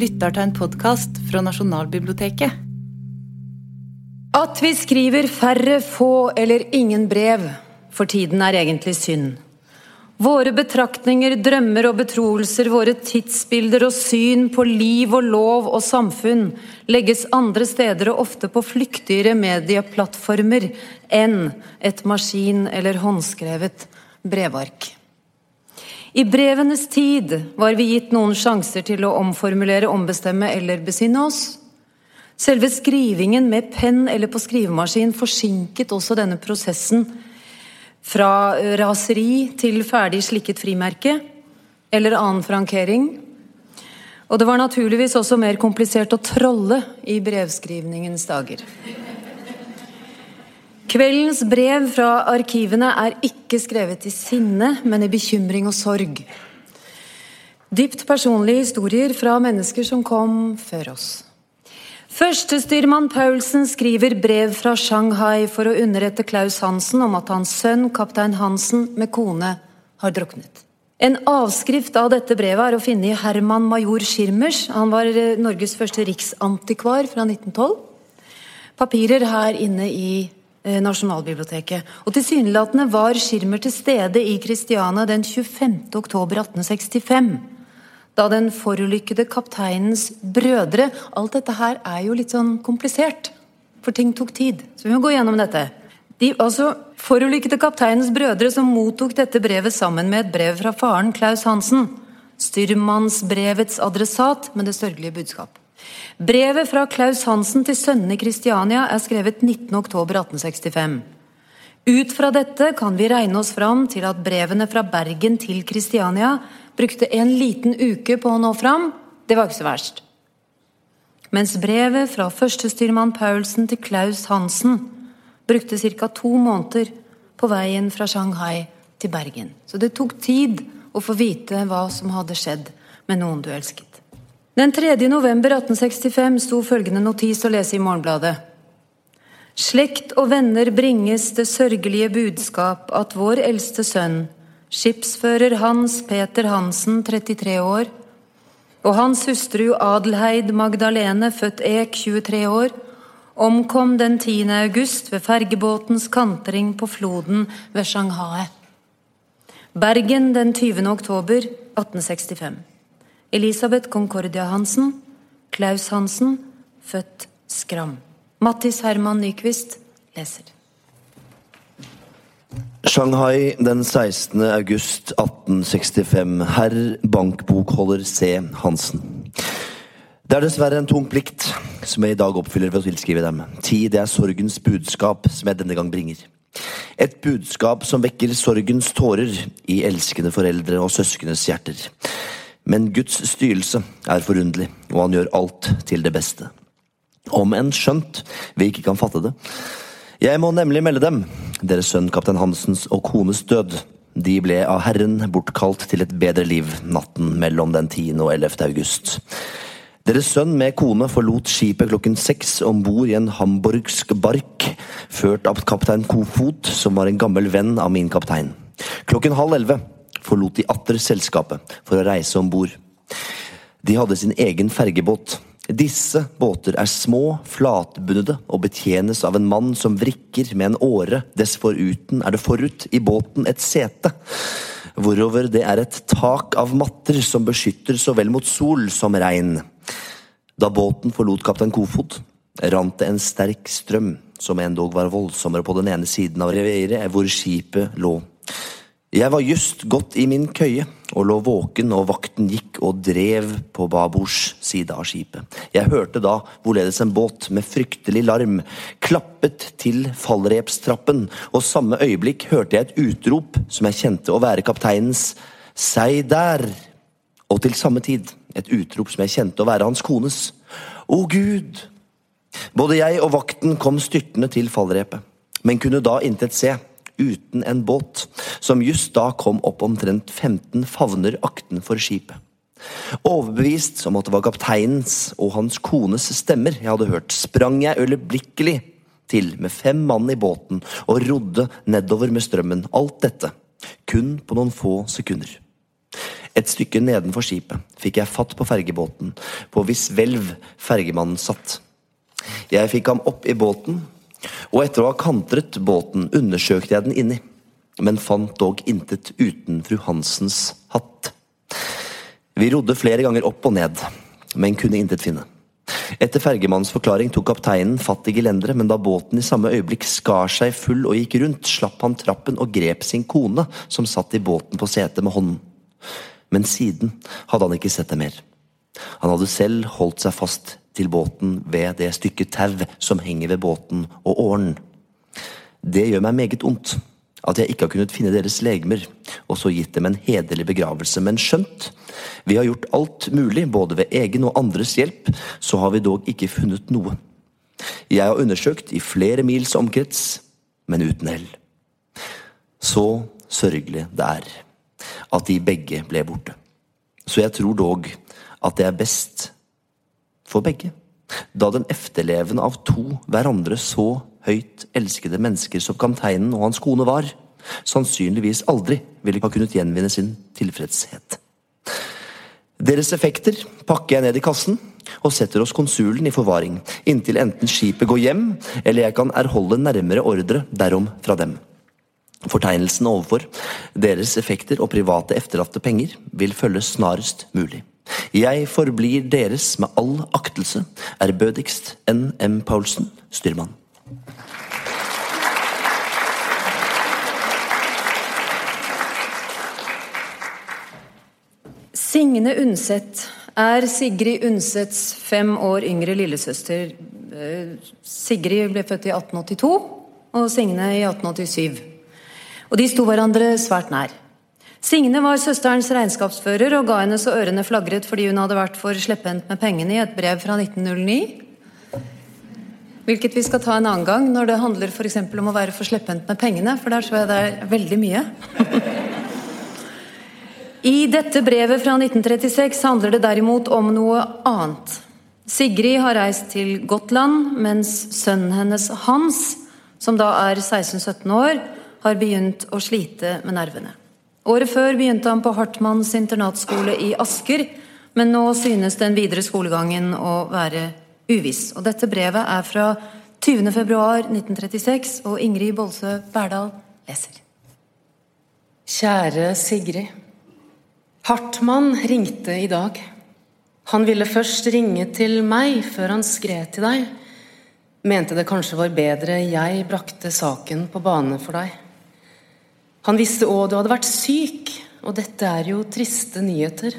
lytter til en podkast fra Nasjonalbiblioteket. At vi skriver færre, få eller ingen brev for tiden er egentlig synd. Våre betraktninger, drømmer og betroelser, våre tidsbilder og syn på liv og lov og samfunn legges andre steder og ofte på flyktigere medieplattformer enn et maskin- eller håndskrevet brevark. I brevenes tid var vi gitt noen sjanser til å omformulere, ombestemme eller besinne oss. Selve skrivingen med penn eller på skrivemaskin forsinket også denne prosessen fra raseri til ferdig slikket frimerke eller annen frankering. Og det var naturligvis også mer komplisert å trolle i brevskrivningens dager. Kveldens brev fra arkivene er ikke skrevet i sinne, men i bekymring og sorg. Dypt personlige historier fra mennesker som kom før oss. Førstestyrmann Paulsen skriver brev fra Shanghai for å underrette Klaus Hansen om at hans sønn, kaptein Hansen, med kone, har druknet. En avskrift av dette brevet er å finne i Herman major Schirmers. Han var eh, Norges første riksantikvar fra 1912. Papirer her inne i Nasjonalbiblioteket. Og tilsynelatende var Schirmer til stede i Kristiania den 25. oktober 1865 da den forulykkede kapteinens brødre Alt dette her er jo litt sånn komplisert, for ting tok tid. Så vi må gå gjennom dette. De altså, forulykkede kapteinens brødre som mottok dette brevet sammen med et brev fra faren Klaus Hansen. Styrmannsbrevets adressat med det sørgelige budskap. Brevet fra Klaus Hansen til sønnene i Kristiania er skrevet 19.10.1865. Ut fra dette kan vi regne oss fram til at brevene fra Bergen til Kristiania brukte en liten uke på å nå fram. Det var ikke så verst. Mens brevet fra førstestyrmann Paulsen til Klaus Hansen brukte ca. to måneder på veien fra Shanghai til Bergen. Så det tok tid å få vite hva som hadde skjedd med noen du elsket. Den 3. november 1865 sto følgende notis å lese i Morgenbladet. Slekt og venner bringes det sørgelige budskap at vår eldste sønn, skipsfører Hans Peter Hansen, 33 år, og hans hustru Adelheid Magdalene, født Ek, 23 år, omkom den 10. august ved fergebåtens kantring på floden ved Shanghai. Bergen den 20. oktober 1865. Elisabeth Concordia Hansen, Klaus Hansen, født Skram. Mattis Herman Nyquist leser. Shanghai den 16. august 1865. Herr bankbokholder C. Hansen. Det er dessverre en tung plikt som jeg i dag oppfyller ved å tilskrive dem. Ti, det er sorgens budskap som jeg denne gang bringer. Et budskap som vekker sorgens tårer i elskende foreldre og søskenes hjerter. Men Guds styrelse er forunderlig, og han gjør alt til det beste. Om enn skjønt vi ikke kan fatte det. Jeg må nemlig melde dem, deres sønn kaptein Hansens og kones død. De ble av Herren bortkalt til et bedre liv natten mellom den 10. og 11. august. Deres sønn med kone forlot skipet klokken seks om bord i en hamburgsk bark, ført av kaptein Kofot, som var en gammel venn av min kaptein. Klokken halv elleve forlot de atter selskapet for å reise om bord. De hadde sin egen fergebåt. Disse båter er små, flatbunnede og betjenes av en mann som vrikker med en åre, desforuten er det forut i båten et sete, hvorover det er et tak av matter som beskytter så vel mot sol som regn. Da båten forlot kaptein Kofod, rant det en sterk strøm, som endog var voldsommere på den ene siden av reviret hvor skipet lå. Jeg var just gått i min køye og lå våken, og vakten gikk og drev på babords side av skipet. Jeg hørte da hvorledes en båt med fryktelig larm klappet til fallrepstrappen, og samme øyeblikk hørte jeg et utrop som jeg kjente å være kapteinens Sei der! Og til samme tid et utrop som jeg kjente å være hans kones. Å Gud! Både jeg og vakten kom styrtende til fallrepet, men kunne da intet se uten en båt, som just da kom opp omtrent 15 favner aktenfor skipet. Overbevist om at det var kapteinens og hans kones stemmer jeg hadde hørt, sprang jeg øyeblikkelig til med fem mann i båten og rodde nedover med strømmen. Alt dette kun på noen få sekunder. Et stykke nedenfor skipet fikk jeg fatt på fergebåten, på hvis hvelv fergemannen satt. Jeg fikk ham opp i båten, og etter å ha kantret båten undersøkte jeg den inni, men fant dog intet uten fru Hansens hatt. Vi rodde flere ganger opp og ned, men kunne intet finne. Etter fergemannens forklaring tok kapteinen fatt i gelenderet, men da båten i samme øyeblikk skar seg full og gikk rundt, slapp han trappen og grep sin kone, som satt i båten på setet med hånden. Men siden hadde han ikke sett det mer. Han hadde selv holdt seg fast til båten ved det stykket tau som henger ved båten og åren. Det gjør meg meget ondt at jeg ikke har kunnet finne deres legemer, og så gitt dem en hederlig begravelse, men skjønt vi har gjort alt mulig, både ved egen og andres hjelp, så har vi dog ikke funnet noe. Jeg har undersøkt i flere mils omkrets, men uten hell. Så sørgelig det er at de begge ble borte. Så jeg tror dog at det er best for begge, da den efterlevende av to hverandre så høyt elskede mennesker som kapteinen og hans kone var, sannsynligvis aldri ville ha kunnet gjenvinne sin tilfredshet. Deres effekter pakker jeg ned i kassen og setter hos konsulen i forvaring, inntil enten skipet går hjem, eller jeg kan erholde nærmere ordre derom fra dem. Fortegnelsen overfor deres effekter og private efterlatte penger vil følges snarest mulig. Jeg forblir deres med all aktelse, ærbødigst N.M. Paulsen, styrmann. Signe Undset er Sigrid Undsets fem år yngre lillesøster. Eh, Sigrid ble født i 1882 og Signe i 1887. Og de sto hverandre svært nær. Signe var søsterens regnskapsfører og ga henne så ørene flagret fordi hun hadde vært for slepphendt med pengene i et brev fra 1909. Hvilket vi skal ta en annen gang når det handler for om å være for slepphendt med pengene, for der tror jeg det er veldig mye. I dette brevet fra 1936 handler det derimot om noe annet. Sigrid har reist til Gotland, mens sønnen hennes Hans, som da er 16-17 år, har begynt å slite med nervene. Året før begynte han på Hartmanns internatskole i Asker, men nå synes den videre skolegangen å være uviss. Og dette brevet er fra 20.2.1936, og Ingrid Bolsø Berdal leser. Kjære Sigrid. Hartmann ringte i dag. Han ville først ringe til meg før han skrev til deg. Mente det kanskje var bedre jeg brakte saken på bane for deg. Han visste òg du hadde vært syk, og dette er jo triste nyheter.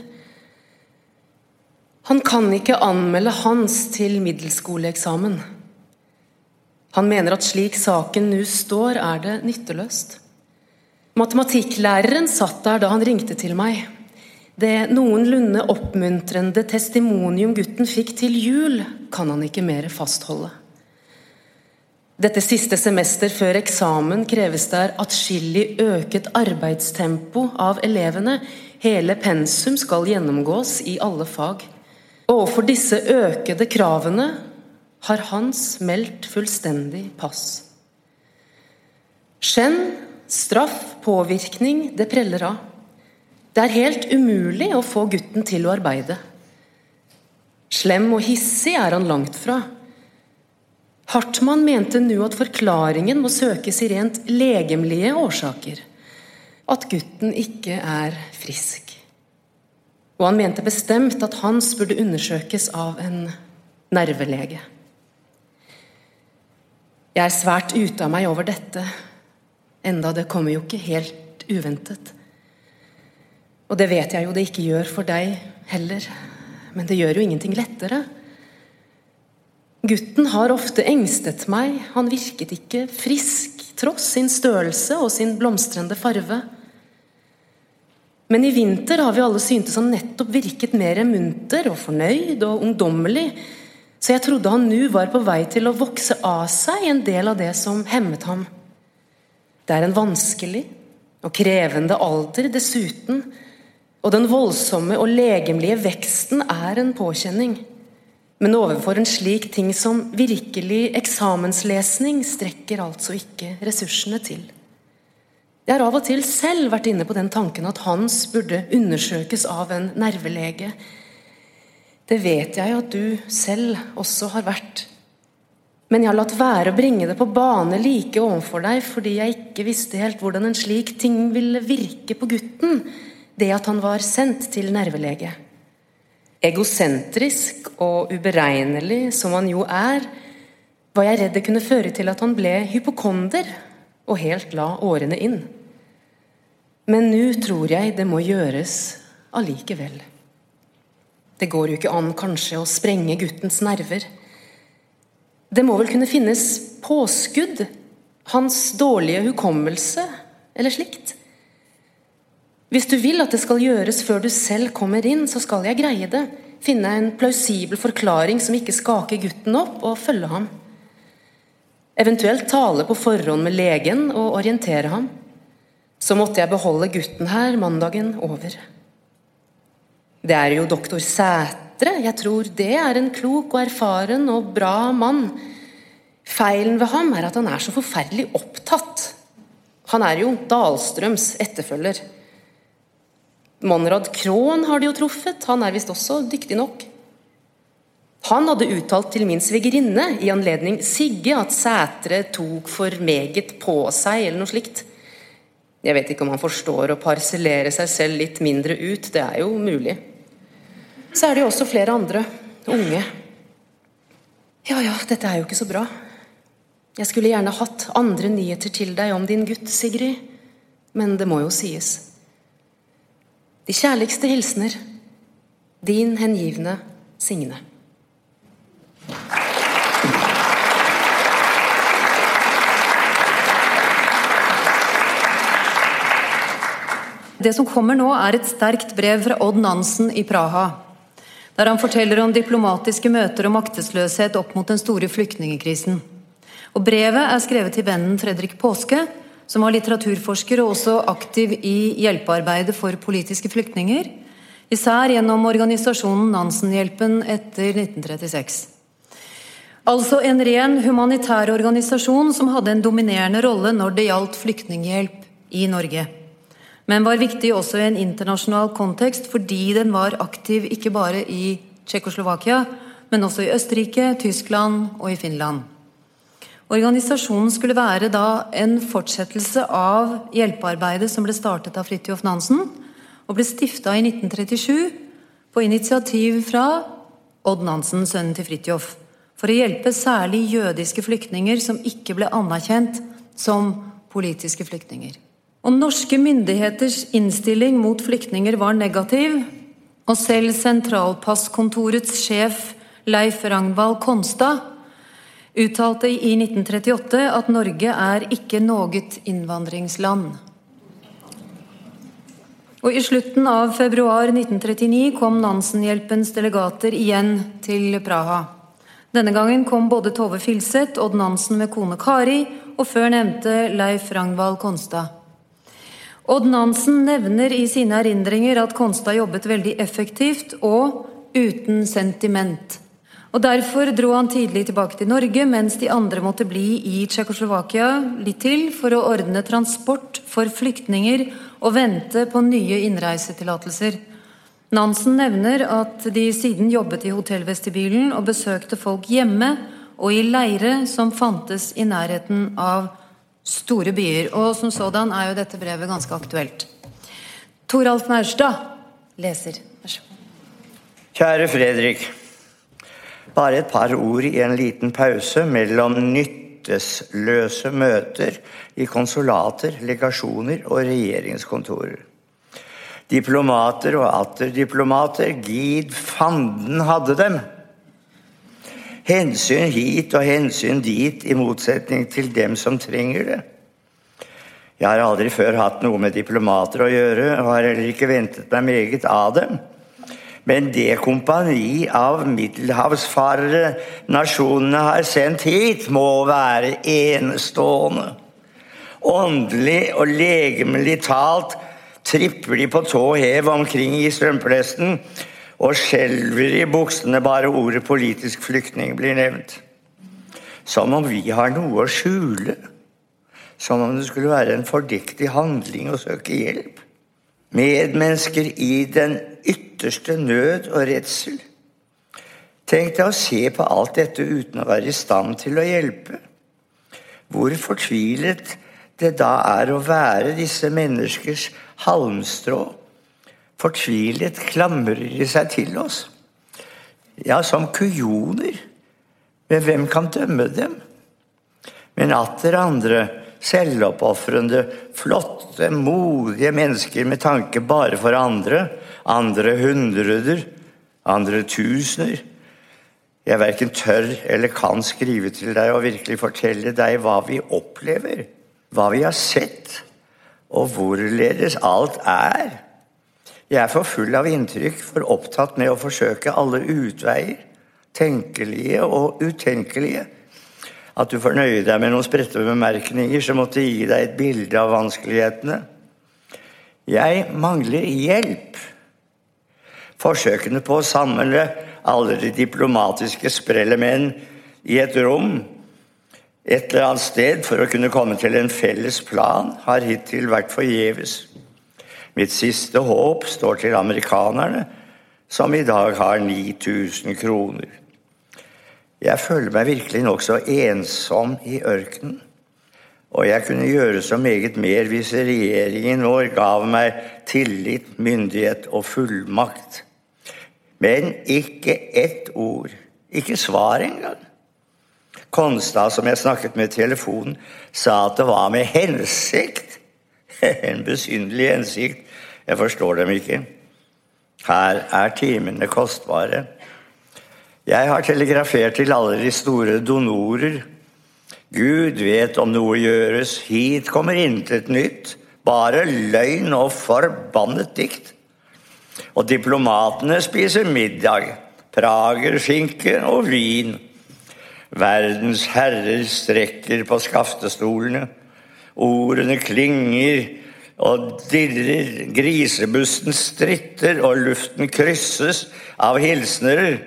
Han kan ikke anmelde Hans til middelskoleeksamen. Han mener at slik saken nå står, er det nytteløst. Matematikklæreren satt der da han ringte til meg. Det noenlunde oppmuntrende testimonium gutten fikk til jul, kan han ikke mer fastholde. Dette siste semester før eksamen kreves det atskillig øket arbeidstempo av elevene. Hele pensum skal gjennomgås i alle fag. Overfor disse økede kravene har Hans meldt fullstendig pass. Skjenn, straff, påvirkning, det preller av. Det er helt umulig å få gutten til å arbeide. Slem og hissig er han langt fra. Hartmann mente nå at forklaringen må søkes i rent legemlige årsaker. At gutten ikke er frisk. Og han mente bestemt at Hans burde undersøkes av en nervelege. Jeg er svært ute av meg over dette, enda det kommer jo ikke helt uventet. Og det vet jeg jo det ikke gjør for deg heller, men det gjør jo ingenting lettere. Gutten har ofte engstet meg, han virket ikke frisk, tross sin størrelse og sin blomstrende farve. Men i vinter har vi alle syntes han nettopp virket mer munter og fornøyd og ungdommelig, så jeg trodde han nå var på vei til å vokse av seg en del av det som hemmet ham. Det er en vanskelig og krevende alder dessuten, og den voldsomme og legemlige veksten er en påkjenning. Men overfor en slik ting som virkelig eksamenslesning strekker altså ikke ressursene til. Jeg har av og til selv vært inne på den tanken at Hans burde undersøkes av en nervelege. Det vet jeg at du selv også har vært. Men jeg har latt være å bringe det på bane like overfor deg fordi jeg ikke visste helt hvordan en slik ting ville virke på gutten, det at han var sendt til nervelege. Egosentrisk og uberegnelig som han jo er, var jeg redd det kunne føre til at han ble hypokonder og helt la årene inn. Men nå tror jeg det må gjøres allikevel. Det går jo ikke an kanskje å sprenge guttens nerver. Det må vel kunne finnes påskudd, hans dårlige hukommelse eller slikt. Hvis du vil at det skal gjøres før du selv kommer inn, så skal jeg greie det. Finne en plausibel forklaring som ikke skaker gutten opp, og følge ham. Eventuelt tale på forhånd med legen og orientere ham. Så måtte jeg beholde gutten her mandagen over. Det er jo doktor Sætre. Jeg tror det er en klok og erfaren og bra mann. Feilen ved ham er at han er så forferdelig opptatt. Han er jo Dahlstrøms etterfølger. Monrad Krohn har de jo truffet, han er visst også dyktig nok. Han hadde uttalt til min svigerinne i anledning Sigge at Sætre tok for meget på seg, eller noe slikt. Jeg vet ikke om han forstår å parsellere seg selv litt mindre ut, det er jo mulig. Så er det jo også flere andre, unge. Ja ja, dette er jo ikke så bra. Jeg skulle gjerne hatt andre nyheter til deg om din gutt, Sigrid, men det må jo sies. De kjærligste hilsener. Din hengivne Signe. Det som kommer nå, er et sterkt brev fra Odd Nansen i Praha. Der han forteller om diplomatiske møter og maktesløshet opp mot den store flyktningkrisen. Og Brevet er skrevet til vennen Fredrik Påske, som var litteraturforsker og også aktiv i hjelpearbeidet for politiske flyktninger, især gjennom organisasjonen Nansenhjelpen etter 1936. Altså en ren humanitær organisasjon som hadde en dominerende rolle når det gjaldt flyktninghjelp i Norge. Men var viktig også i en internasjonal kontekst fordi den var aktiv ikke bare i Tsjekkoslovakia, men også i Østerrike, Tyskland og i Finland. Organisasjonen skulle være da en fortsettelse av hjelpearbeidet som ble startet av Fridtjof Nansen, og ble stifta i 1937 på initiativ fra Odd Nansen, sønnen til Fridtjof, for å hjelpe særlig jødiske flyktninger som ikke ble anerkjent som politiske flyktninger. Og norske myndigheters innstilling mot flyktninger var negativ, og selv sentralpasskontorets sjef Leif Ragnvald Konstad uttalte i 1938 at Norge er ikke noe innvandringsland. Og I slutten av februar 1939 kom Nansenhjelpens delegater igjen til Praha. Denne gangen kom både Tove Filseth, Odd Nansen med kone Kari og før nevnte Leif Ragnvald Konstad. Odd Nansen nevner i sine erindringer at Konstad jobbet veldig effektivt og uten sentiment. Og Derfor dro han tidlig tilbake til Norge, mens de andre måtte bli i Tsjekkoslovakia litt til for å ordne transport for flyktninger og vente på nye innreisetillatelser. Nansen nevner at de siden jobbet i hotellvestibylen og besøkte folk hjemme og i leire som fantes i nærheten av store byer. Og som sådan er jo dette brevet ganske aktuelt. Toralf Maurstad leser. Vær så god. Kjære Fredrik. Bare et par ord i en liten pause mellom nyttesløse møter i konsulater, legasjoner og regjeringskontorer. Diplomater og atter diplomater, gid fanden hadde dem. Hensyn hit og hensyn dit, i motsetning til dem som trenger det. Jeg har aldri før hatt noe med diplomater å gjøre, og har heller ikke ventet meg meget av dem. Men det kompani av middelhavsfarere nasjonene har sendt hit, må være enestående. Åndelig og legemlig talt tripper de på tå hev omkring i strømpelesten og skjelver i buksene bare ordet 'politisk flyktning' blir nevnt. Som om vi har noe å skjule. som om det skulle være en fordiktig handling å søke hjelp. Medmennesker i den ytterste nød og redsel. Tenk deg å se på alt dette uten å være i stand til å hjelpe. Hvor fortvilet det da er å være disse menneskers halmstrå. Fortvilet klamrer de seg til oss. Ja, som kujoner. Men hvem kan dømme dem? Men atter andre, selvoppofrende, flotte, modige mennesker med tanke bare for andre, andre hundreder, andre tusener. Jeg verken tør eller kan skrive til deg og virkelig fortelle deg hva vi opplever, hva vi har sett, og hvorledes alt er. Jeg er for full av inntrykk, for opptatt med å forsøke alle utveier, tenkelige og utenkelige. At du fornøyde deg med noen spredte bemerkninger som måtte gi deg et bilde av vanskelighetene. Jeg mangler hjelp. Forsøkene på å samle alle de diplomatiske sprellemenn i et rom et eller annet sted for å kunne komme til en felles plan, har hittil vært forgjeves. Mitt siste håp står til amerikanerne, som i dag har 9000 kroner. Jeg føler meg virkelig nokså ensom i ørkenen. Og jeg kunne gjøre så meget mer hvis regjeringen vår gav meg tillit, myndighet og fullmakt. Men ikke ett ord. Ikke svar engang. Konstad, som jeg snakket med i telefonen, sa at det var med hensikt. En besynderlig hensikt. Jeg forstår dem ikke. Her er timene kostbare. Jeg har telegrafert til alle de store donorer. Gud vet om noe gjøres. Hit kommer intet nytt. Bare løgn og forbannet dikt. Og diplomatene spiser middag. Prager, skinke og vin. Verdens herrer strekker på skaftestolene. Ordene klinger og dirrer. Grisebussen stritter, og luften krysses av hilsener.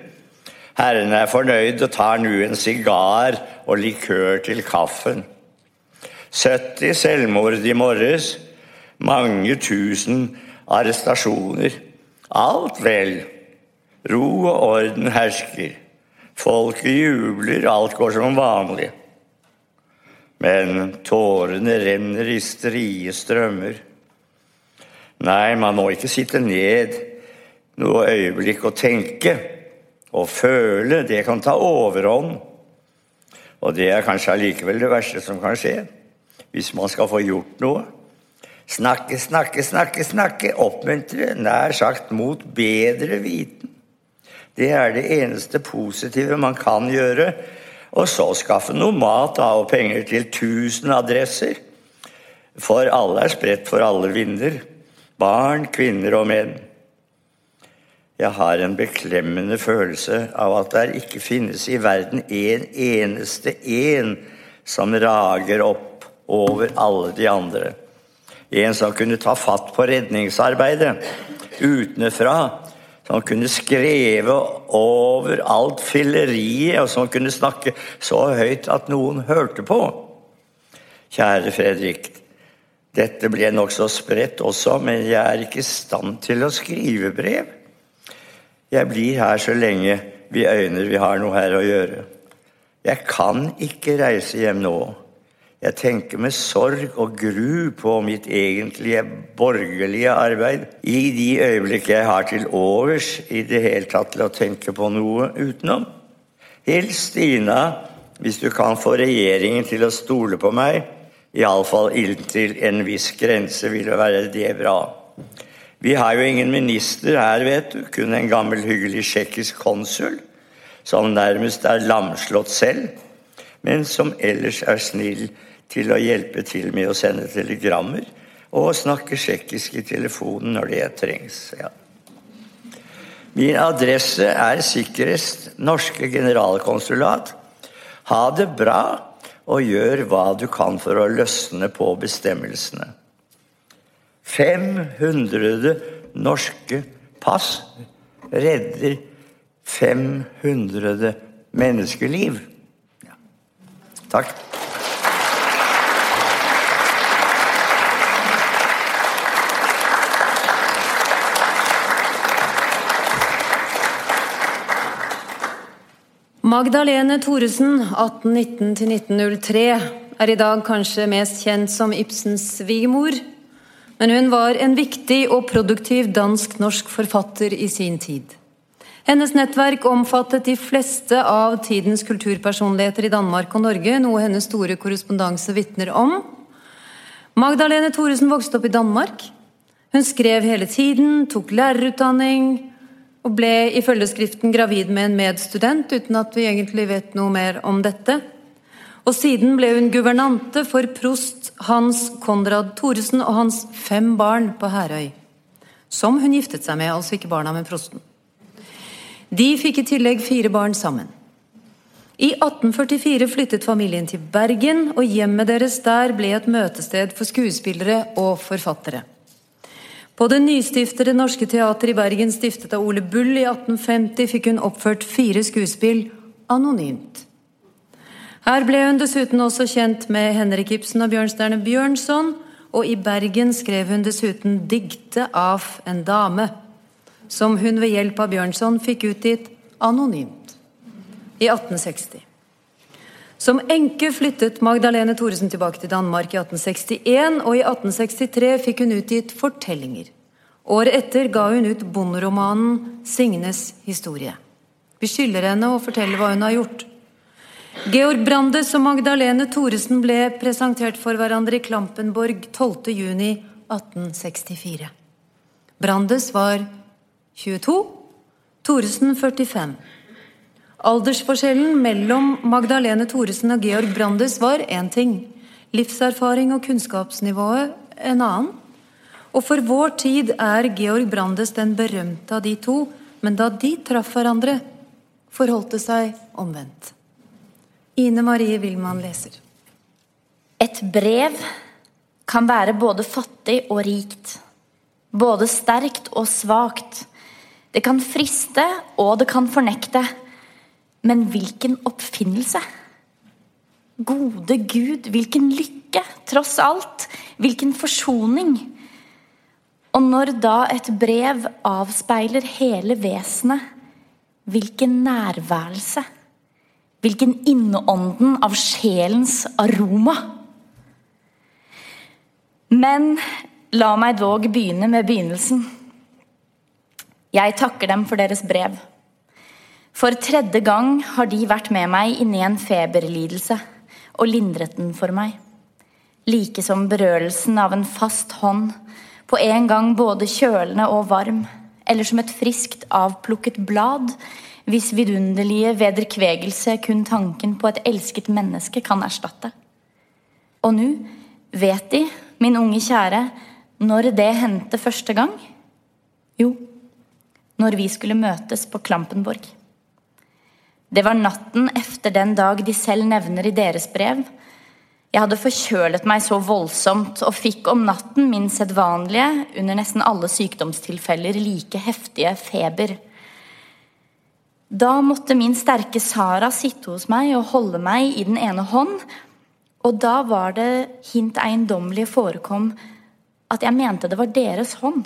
Herrene er fornøyd og tar nå en sigar og likør til kaffen. 70 selvmord i morges. Mange tusen arrestasjoner. Alt vel. Ro og orden hersker. Folket jubler, alt går som vanlig. Men tårene renner i strie strømmer. Nei, man må ikke sitte ned noe øyeblikk og tenke. Og føle, det kan ta overhånd. Og det er kanskje allikevel det verste som kan skje. Hvis man skal få gjort noe. Snakke, snakke, snakke, snakke. Oppmuntre, nær sagt mot bedre viten. Det er det eneste positive man kan gjøre. Og så skaffe noe mat og penger til 1000 adresser. For alle er spredt for alle vinder. Barn, kvinner og menn. Jeg har en beklemmende følelse av at det ikke finnes i verden en eneste en som rager opp over alle de andre. En som kunne ta fatt på redningsarbeidet utenfra som kunne skreve over alt filleriet, og som kunne snakke så høyt at noen hørte på. Kjære Fredrik. Dette ble nokså spredt også, men jeg er ikke i stand til å skrive brev. Jeg blir her så lenge vi øyner vi har noe her å gjøre. Jeg kan ikke reise hjem nå. Jeg tenker med sorg og gru på mitt egentlige borgerlige arbeid i de øyeblikk jeg har til overs i det hele tatt til å tenke på noe utenom. Hils Stina hvis du kan få regjeringen til å stole på meg. Iallfall inntil en viss grense ville være det bra. Vi har jo ingen minister her, vet du. Kun en gammel, hyggelig tsjekkisk konsul som nærmest er lamslått selv, men som ellers er snill til å hjelpe til med å sende telegrammer og snakke tsjekkisk i telefonen når det trengs. Ja. Min adresse er sikrest Norske generalkonsulat. Ha det bra, og gjør hva du kan for å løsne på bestemmelsene. 500 norske pass redder 500 menneskeliv. Ja. Takk. Magdalene Thoresen, 1819-1903, er i dag kanskje mest kjent som Ibsens svigermor. Men hun var en viktig og produktiv dansk-norsk forfatter i sin tid. Hennes nettverk omfattet de fleste av tidens kulturpersonligheter i Danmark og Norge, noe hennes store korrespondanse vitner om. Magdalene Thoresen vokste opp i Danmark. Hun skrev hele tiden, tok lærerutdanning, og ble ifølge skriften gravid med en medstudent, uten at vi egentlig vet noe mer om dette. Og siden ble hun guvernante for prost Hans Konrad Thoresen og hans fem barn på Herøy. Som hun giftet seg med, altså ikke barna, men prosten. De fikk i tillegg fire barn sammen. I 1844 flyttet familien til Bergen, og hjemmet deres der ble et møtested for skuespillere og forfattere. På det nystiftede Norske Teater i Bergen, stiftet av Ole Bull i 1850, fikk hun oppført fire skuespill anonymt. Her ble hun dessuten også kjent med Henrik Ibsen og Bjørnstjerne Bjørnson, og i Bergen skrev hun dessuten diktet av en dame', som hun ved hjelp av Bjørnson fikk utgitt anonymt i 1860. Som enke flyttet Magdalene Thoresen tilbake til Danmark i 1861, og i 1863 fikk hun utgitt fortellinger. Året etter ga hun ut bonderomanen 'Signes historie'. Vi skylder henne å fortelle hva hun har gjort. Georg Brandes og Magdalene Thoresen ble presentert for hverandre i Klampenborg 12.6.1864. Brandes var 22, Thoresen 45. Aldersforskjellen mellom Magdalene Thoresen og Georg Brandes var én ting. Livserfaring og kunnskapsnivået en annen. Og for vår tid er Georg Brandes den berømte av de to, men da de traff hverandre, forholdt det seg omvendt. Ine Marie Wilman leser. Et brev kan være både fattig og rikt. Både sterkt og svakt. Det kan friste, og det kan fornekte. Men hvilken oppfinnelse! Gode Gud, hvilken lykke, tross alt! Hvilken forsoning! Og når da et brev avspeiler hele vesenet, hvilken nærværelse! Hvilken innånden av sjelens aroma! Men la meg dog begynne med begynnelsen. Jeg takker dem for deres brev. For tredje gang har de vært med meg inni en feberlidelse og lindret den for meg. Like som berørelsen av en fast hånd, på en gang både kjølende og varm, eller som et friskt avplukket blad, hvis vidunderlige vederkvegelse kun tanken på et elsket menneske kan erstatte. Og nå vet De, min unge kjære, når det hendte første gang? Jo, når vi skulle møtes på Klampenborg. Det var natten efter den dag de selv nevner i deres brev. Jeg hadde forkjølet meg så voldsomt og fikk om natten min sedvanlige, under nesten alle sykdomstilfeller like heftige feber. Da måtte min sterke Sara sitte hos meg og holde meg i den ene hånd, og da var det hint eiendommelige forekom at jeg mente det var deres hånd.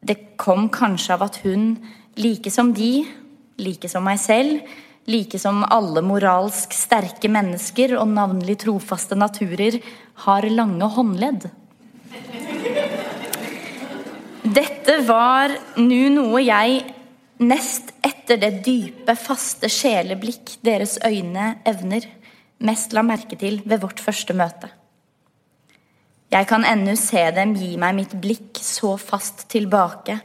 Det kom kanskje av at hun, like som de, like som meg selv, like som alle moralsk sterke mennesker og navnlig trofaste naturer, har lange håndledd. Dette var nå noe jeg, nest etter det dype, faste sjeleblikk deres øyne evner, mest la merke til ved vårt første møte. Jeg kan ennå se dem gi meg mitt blikk så fast tilbake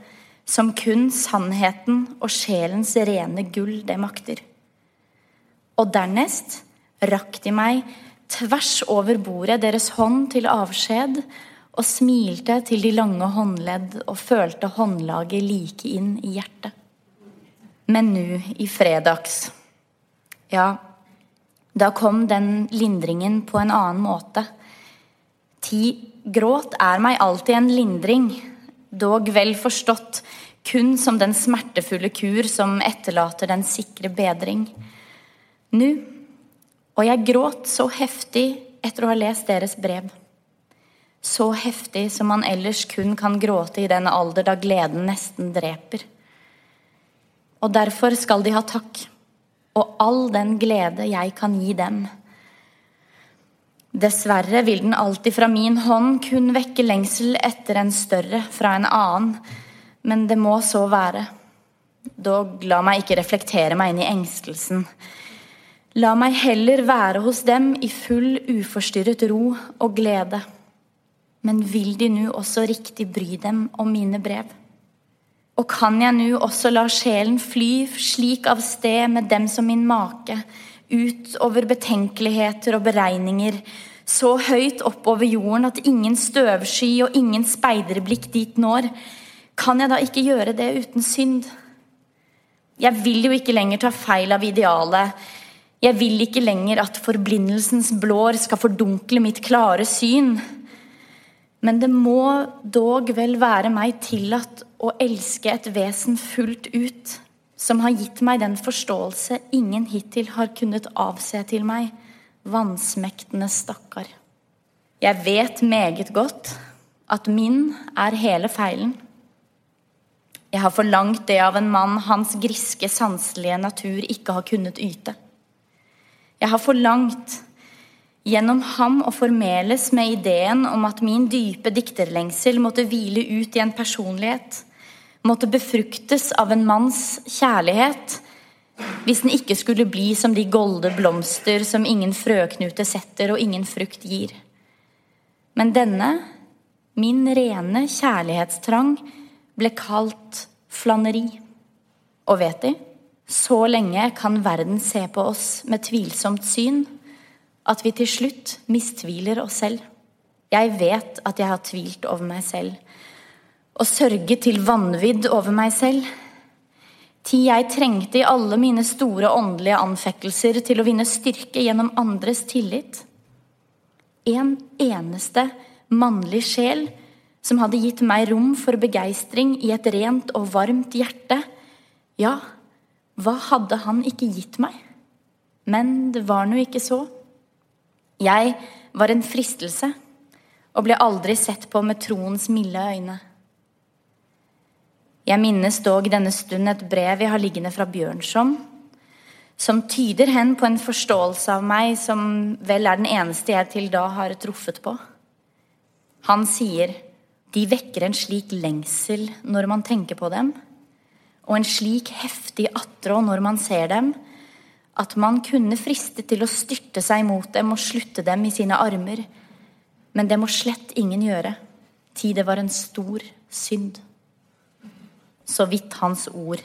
som kun sannheten og sjelens rene gull det makter. Og dernest rakk de meg tvers over bordet deres hånd til avskjed og smilte til de lange håndledd og følte håndlaget like inn i hjertet. Men nå, i fredags Ja, da kom den lindringen på en annen måte. Ti gråt er meg alltid en lindring, dog vel forstått kun som den smertefulle kur som etterlater den sikre bedring. Nå, og jeg gråt så heftig etter å ha lest deres brev. Så heftig som man ellers kun kan gråte i den alder da gleden nesten dreper. Og derfor skal de ha takk, og all den glede jeg kan gi dem. Dessverre vil den alltid fra min hånd kun vekke lengsel etter en større fra en annen, men det må så være. Dog la meg ikke reflektere meg inn i engstelsen. La meg heller være hos dem i full uforstyrret ro og glede. Men vil de nå også riktig bry dem om mine brev? Og kan jeg nå også la sjelen fly slik av sted med dem som min make, ut over betenkeligheter og beregninger, så høyt oppover jorden at ingen støvsky og ingen speiderblikk dit når, kan jeg da ikke gjøre det uten synd? Jeg vil jo ikke lenger ta feil av idealet. Jeg vil ikke lenger at forblindelsens blår skal fordunkle mitt klare syn. Men det må dog vel være meg tillatt å elske et vesen fullt ut, som har gitt meg den forståelse ingen hittil har kunnet avse til meg, vansmektende stakkar. Jeg vet meget godt at min er hele feilen. Jeg har forlangt det av en mann hans griske, sanselige natur ikke har kunnet yte. Jeg har forlangt gjennom ham å formeles med ideen om at min dype dikterlengsel måtte hvile ut i en personlighet, måtte befruktes av en manns kjærlighet, hvis den ikke skulle bli som de golde blomster som ingen frøknute setter og ingen frukt gir. Men denne, min rene kjærlighetstrang, ble kalt flaneri. Og vet De, så lenge kan verden se på oss med tvilsomt syn at vi til slutt mistviler oss selv. Jeg vet at jeg har tvilt over meg selv, og sørget til vanvidd over meg selv. Tid jeg trengte i alle mine store åndelige anfektelser til å vinne styrke gjennom andres tillit. En eneste mannlig sjel som hadde gitt meg rom for begeistring i et rent og varmt hjerte. Ja, hva hadde han ikke gitt meg? Men det var nå ikke så. Jeg var en fristelse og ble aldri sett på med troens milde øyne. Jeg minnes dog denne stund et brev jeg har liggende fra Bjørnson, som tyder hen på en forståelse av meg som vel er den eneste jeg til da har truffet på. Han sier de vekker en slik lengsel når man tenker på dem, og en slik heftig attrå når man ser dem, at man kunne friste til å styrte seg mot dem og slutte dem i sine armer. Men det må slett ingen gjøre, ti det var en stor synd. Så vidt hans ord.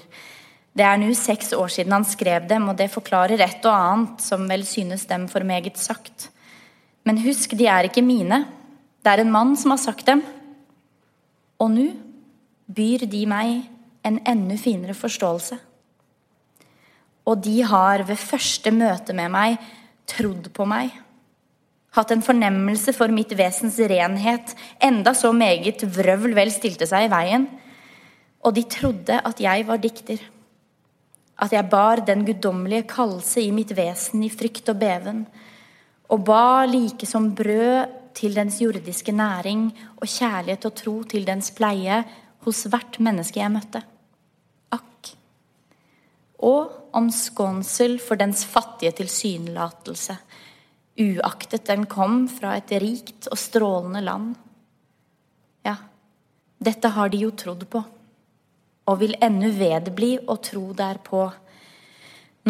Det er nå seks år siden han skrev dem, og det forklarer et og annet som vel synes dem for meget sagt. Men husk, de er ikke mine. Det er en mann som har sagt dem. Og nå byr de meg en enda finere forståelse. Og de har ved første møte med meg trodd på meg. Hatt en fornemmelse for mitt vesens renhet, enda så meget vrøvl vel stilte seg i veien. Og de trodde at jeg var dikter. At jeg bar den guddommelige kallelse i mitt vesen i frykt og beven. Og ba like som brød til dens jordiske næring og kjærlighet og tro til dens pleie hos hvert menneske jeg møtte. Og om skånsel for dens fattige tilsynelatelse, uaktet den kom fra et rikt og strålende land. Ja, dette har de jo trodd på, og vil ennu vedbli å tro derpå.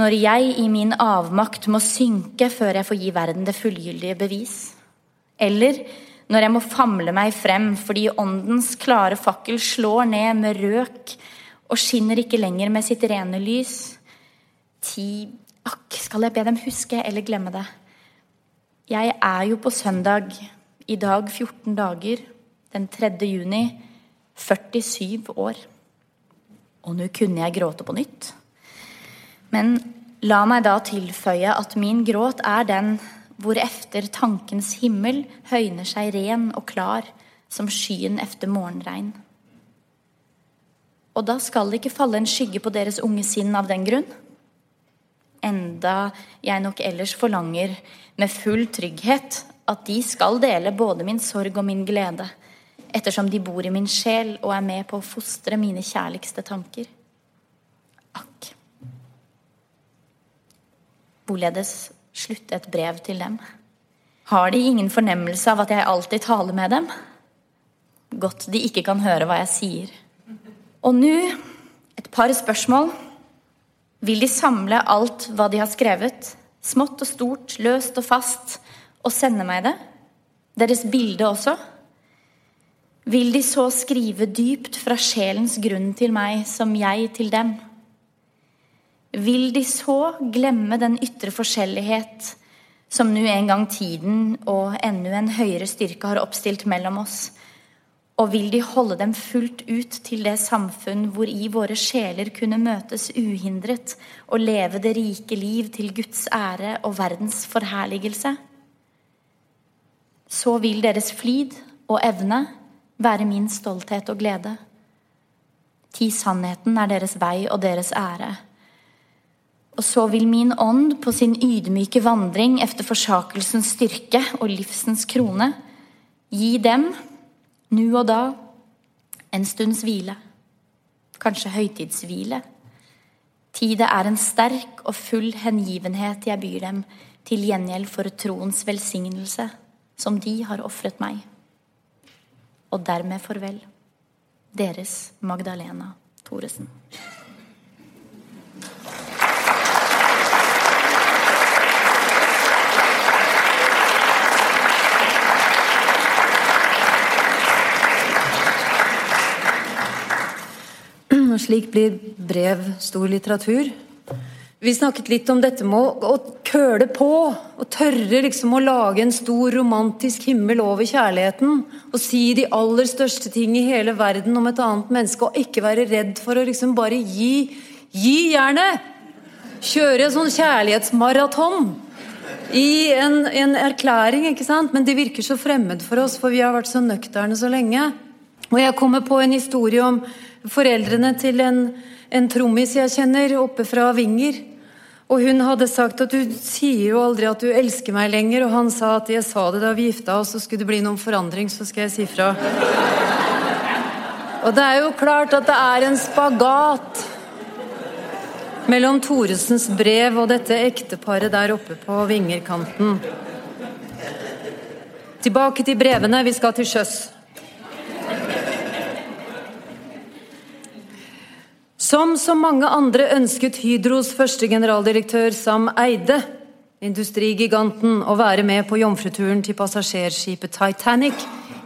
Når jeg i min avmakt må synke før jeg får gi verden det fullgyldige bevis. Eller når jeg må famle meg frem fordi åndens klare fakkel slår ned med røk og skinner ikke lenger med sitt rene lys. Ti Akk, skal jeg be dem huske eller glemme det? Jeg er jo på søndag, i dag 14 dager, den 3. juni, 47 år. Og nå kunne jeg gråte på nytt. Men la meg da tilføye at min gråt er den hvor efter tankens himmel høyner seg ren og klar som skyen efter morgenregn. Og da skal det ikke falle en skygge på deres unge sinn av den grunn. Enda jeg nok ellers forlanger med full trygghet at de skal dele både min sorg og min glede, ettersom de bor i min sjel og er med på å fostre mine kjærligste tanker. Akk. hvorledes slutte et brev til dem? Har de ingen fornemmelse av at jeg alltid taler med dem? Godt de ikke kan høre hva jeg sier. Og nå et par spørsmål. Vil de samle alt hva de har skrevet, smått og stort, løst og fast, og sende meg det? Deres bilde også? Vil de så skrive dypt fra sjelens grunn til meg som jeg til dem? Vil de så glemme den ytre forskjellighet som nå en gang tiden og enda en høyere styrke har oppstilt mellom oss, og vil de holde dem fullt ut til det samfunn hvor i våre sjeler kunne møtes uhindret og leve det rike liv til Guds ære og verdens forherligelse? Så vil deres flid og evne være min stolthet og glede. Ti sannheten er deres vei og deres ære. Og så vil min ånd på sin ydmyke vandring efter forsakelsens styrke og livsens krone gi dem, nu og da, en stunds hvile, kanskje høytidshvile. Tid det er en sterk og full hengivenhet jeg byr dem til gjengjeld for troens velsignelse, som de har ofret meg. Og dermed farvel. Deres Magdalena Thoresen. Slik blir brev stor litteratur. Vi snakket litt om dette med å, køle på. Å tørre liksom å lage en stor romantisk himmel over kjærligheten. Og si de aller største ting i hele verden om et annet menneske. Og ikke være redd for å liksom bare gi. Gi jernet! Kjøre en sånn kjærlighetsmaraton i en, en, erklæring, ikke sant? Men det virker så fremmed for oss, for vi har vært så nøkterne så lenge. Og jeg kommer på en historie om foreldrene til en, en trommis jeg kjenner, oppe fra Vinger. Og hun hadde sagt at du sier jo aldri at du elsker meg lenger, og han sa at jeg sa det da vi gifta oss, og skulle det bli noen forandring, så skal jeg si fra. Og det er jo klart at det er en spagat mellom Thoresens brev og dette ekteparet der oppe på Vingerkanten. Tilbake til brevene, vi skal til sjøs. Som så mange andre ønsket Hydros første generaldirektør Sam Eide, industrigiganten, å være med på jomfruturen til passasjerskipet Titanic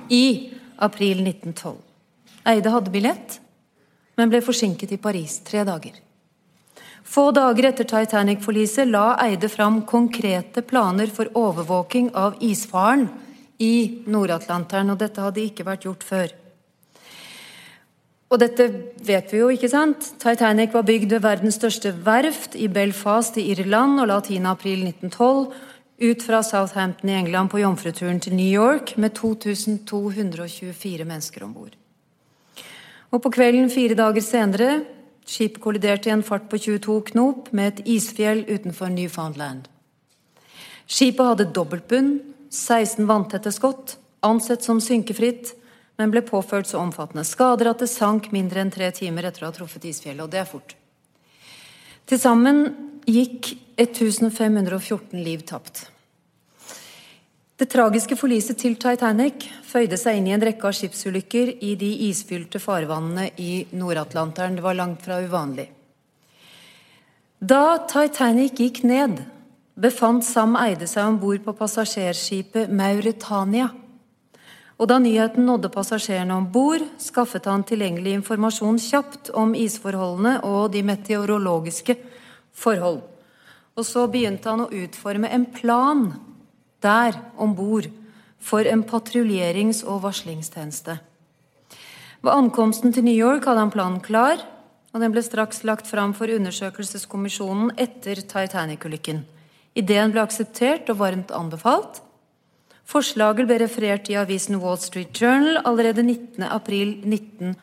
i april 1912. Eide hadde billett, men ble forsinket i Paris tre dager. Få dager etter Titanic-forliset la Eide fram konkrete planer for overvåking av isfaren i Nord-Atlanteren, og dette hadde ikke vært gjort før. Og dette vet vi jo, ikke sant? Titanic var bygd ved verdens største verft i Belfast i Irland og la 10. april 1912 ut fra Southampton i England på jomfruturen til New York med 2224 mennesker om bord. Og på kvelden fire dager senere skipet kolliderte i en fart på 22 knop med et isfjell utenfor Newfoundland. Skipet hadde dobbeltbunn, 16 vanntette skott, ansett som synkefritt, men ble påført så omfattende skader at det sank mindre enn tre timer etter å ha truffet isfjellet, og det er fort. Til sammen gikk 1514 liv tapt. Det tragiske forliset til Titanic føyde seg inn i en rekke av skipsulykker i de isfylte farvannene i Nord-Atlanteren. Det var langt fra uvanlig. Da Titanic gikk ned, befant Sam Eide seg om bord på passasjerskipet Mauritania. Og da nyheten nådde passasjerene om bord, skaffet han tilgjengelig informasjon kjapt om isforholdene og de meteorologiske forhold. Og så begynte han å utforme en plan der om bord for en patruljerings- og varslingstjeneste. Ved ankomsten til New York hadde han planen klar, og den ble straks lagt fram for undersøkelseskommisjonen etter Titanic-ulykken. Ideen ble akseptert og varmt anbefalt. Forslaget ble referert i avisen Wall Street Journal allerede 19.4.1912,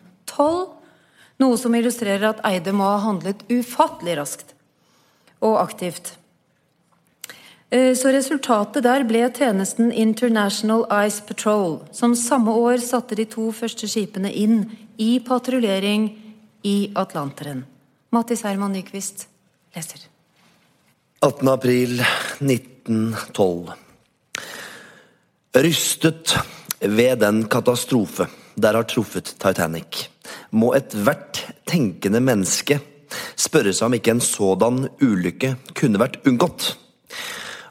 noe som illustrerer at Eide må ha handlet ufattelig raskt og aktivt. Eh, så resultatet der ble tjenesten International Ice Patrol, som samme år satte de to første skipene inn i patruljering i Atlanteren. Mattis Herman Nyquist leser. 18. april 1912. Rystet ved den katastrofe der har truffet Titanic, må ethvert tenkende menneske spørre seg om ikke en sådan ulykke kunne vært unngått.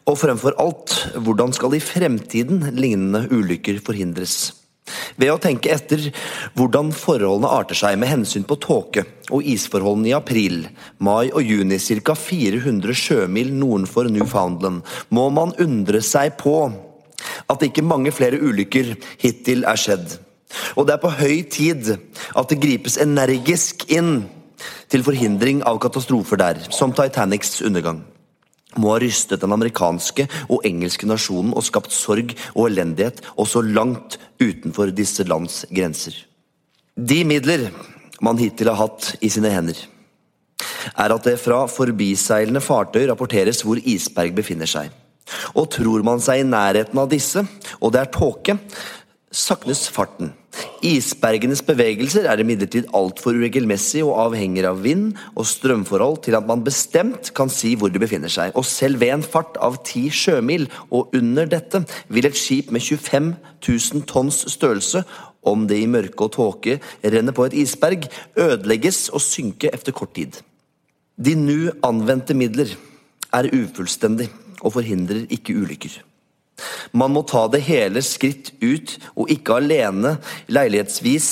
Og fremfor alt, hvordan skal i fremtiden lignende ulykker forhindres? Ved å tenke etter hvordan forholdene arter seg med hensyn på tåke og isforholdene i april, mai og juni ca. 400 sjømil nordenfor Newfoundland, må man undre seg på at ikke mange flere ulykker hittil er skjedd. Og det er på høy tid at det gripes energisk inn til forhindring av katastrofer der, som Titanics undergang må ha rystet den amerikanske og engelske nasjonen og skapt sorg og elendighet også langt utenfor disse lands grenser. De midler man hittil har hatt i sine hender, er at det fra forbiseilende fartøy rapporteres hvor isberg befinner seg. Og tror man seg i nærheten av disse, og det er tåke, saknes farten. Isbergenes bevegelser er imidlertid altfor uregelmessige og avhenger av vind og strømforhold til at man bestemt kan si hvor de befinner seg. Og selv ved en fart av ti sjømil og under dette vil et skip med 25 000 tonns størrelse, om det i mørke og tåke renner på et isberg, ødelegges og synke efter kort tid. De nu anvendte midler er ufullstendig og forhindrer ikke ulykker. Man må ta det hele skritt ut, og ikke alene, leilighetsvis,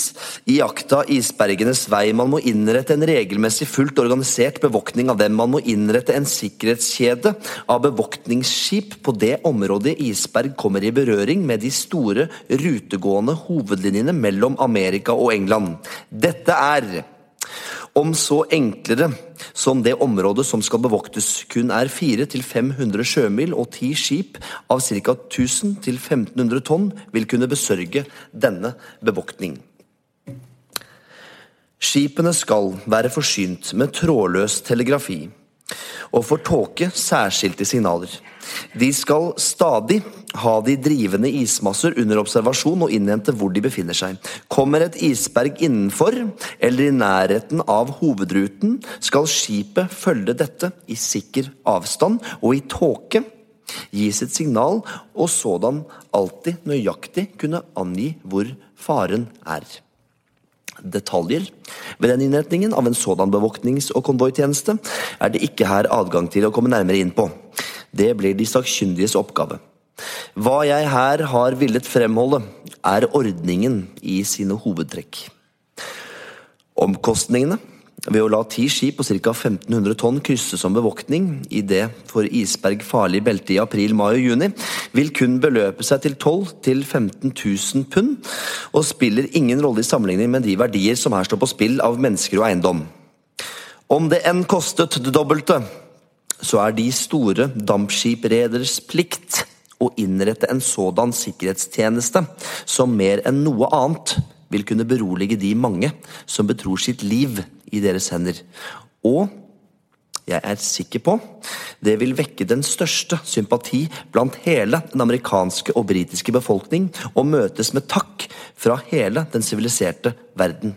i jakta isbergenes vei. Man må innrette en regelmessig fullt organisert bevoktning av dem. Man må innrette en sikkerhetskjede av bevoktningsskip på det området isberg kommer i berøring med de store rutegående hovedlinjene mellom Amerika og England. Dette er om så enklere som det området som skal bevoktes kun er 400-500 sjømil, og ti skip av ca. 1000-1500 tonn vil kunne besørge denne bevoktning. Skipene skal være forsynt med trådløs telegrafi, og for tåke særskilte signaler. De skal stadig ha de drivende ismasser under observasjon og innhente hvor de befinner seg. Kommer et isberg innenfor eller i nærheten av hovedruten, skal skipet følge dette i sikker avstand og i tåke gi sitt signal, og sådan alltid nøyaktig kunne angi hvor faren er. Detaljer ved den innretningen av en sådan bevoktnings- og konvoitjeneste er det ikke her adgang til å komme nærmere inn på. Det blir de sakkyndiges oppgave. Hva jeg her har villet fremholde, er ordningen i sine hovedtrekk. Omkostningene ved å la ti skip på ca. 1500 tonn krysse som bevoktning i det for isberg farlige beltet i april, mai og juni, vil kun beløpe seg til 12 000-15 000 pund, og spiller ingen rolle i sammenligning med de verdier som her står på spill av mennesker og eiendom. Om det enn kostet det dobbelte, så er de store dampskipreders plikt å innrette en sådan sikkerhetstjeneste som mer enn noe annet vil kunne berolige de mange som betror sitt liv i deres hender. Og jeg er sikker på det vil vekke den største sympati blant hele den amerikanske og britiske befolkning og møtes med takk fra hele den siviliserte verden.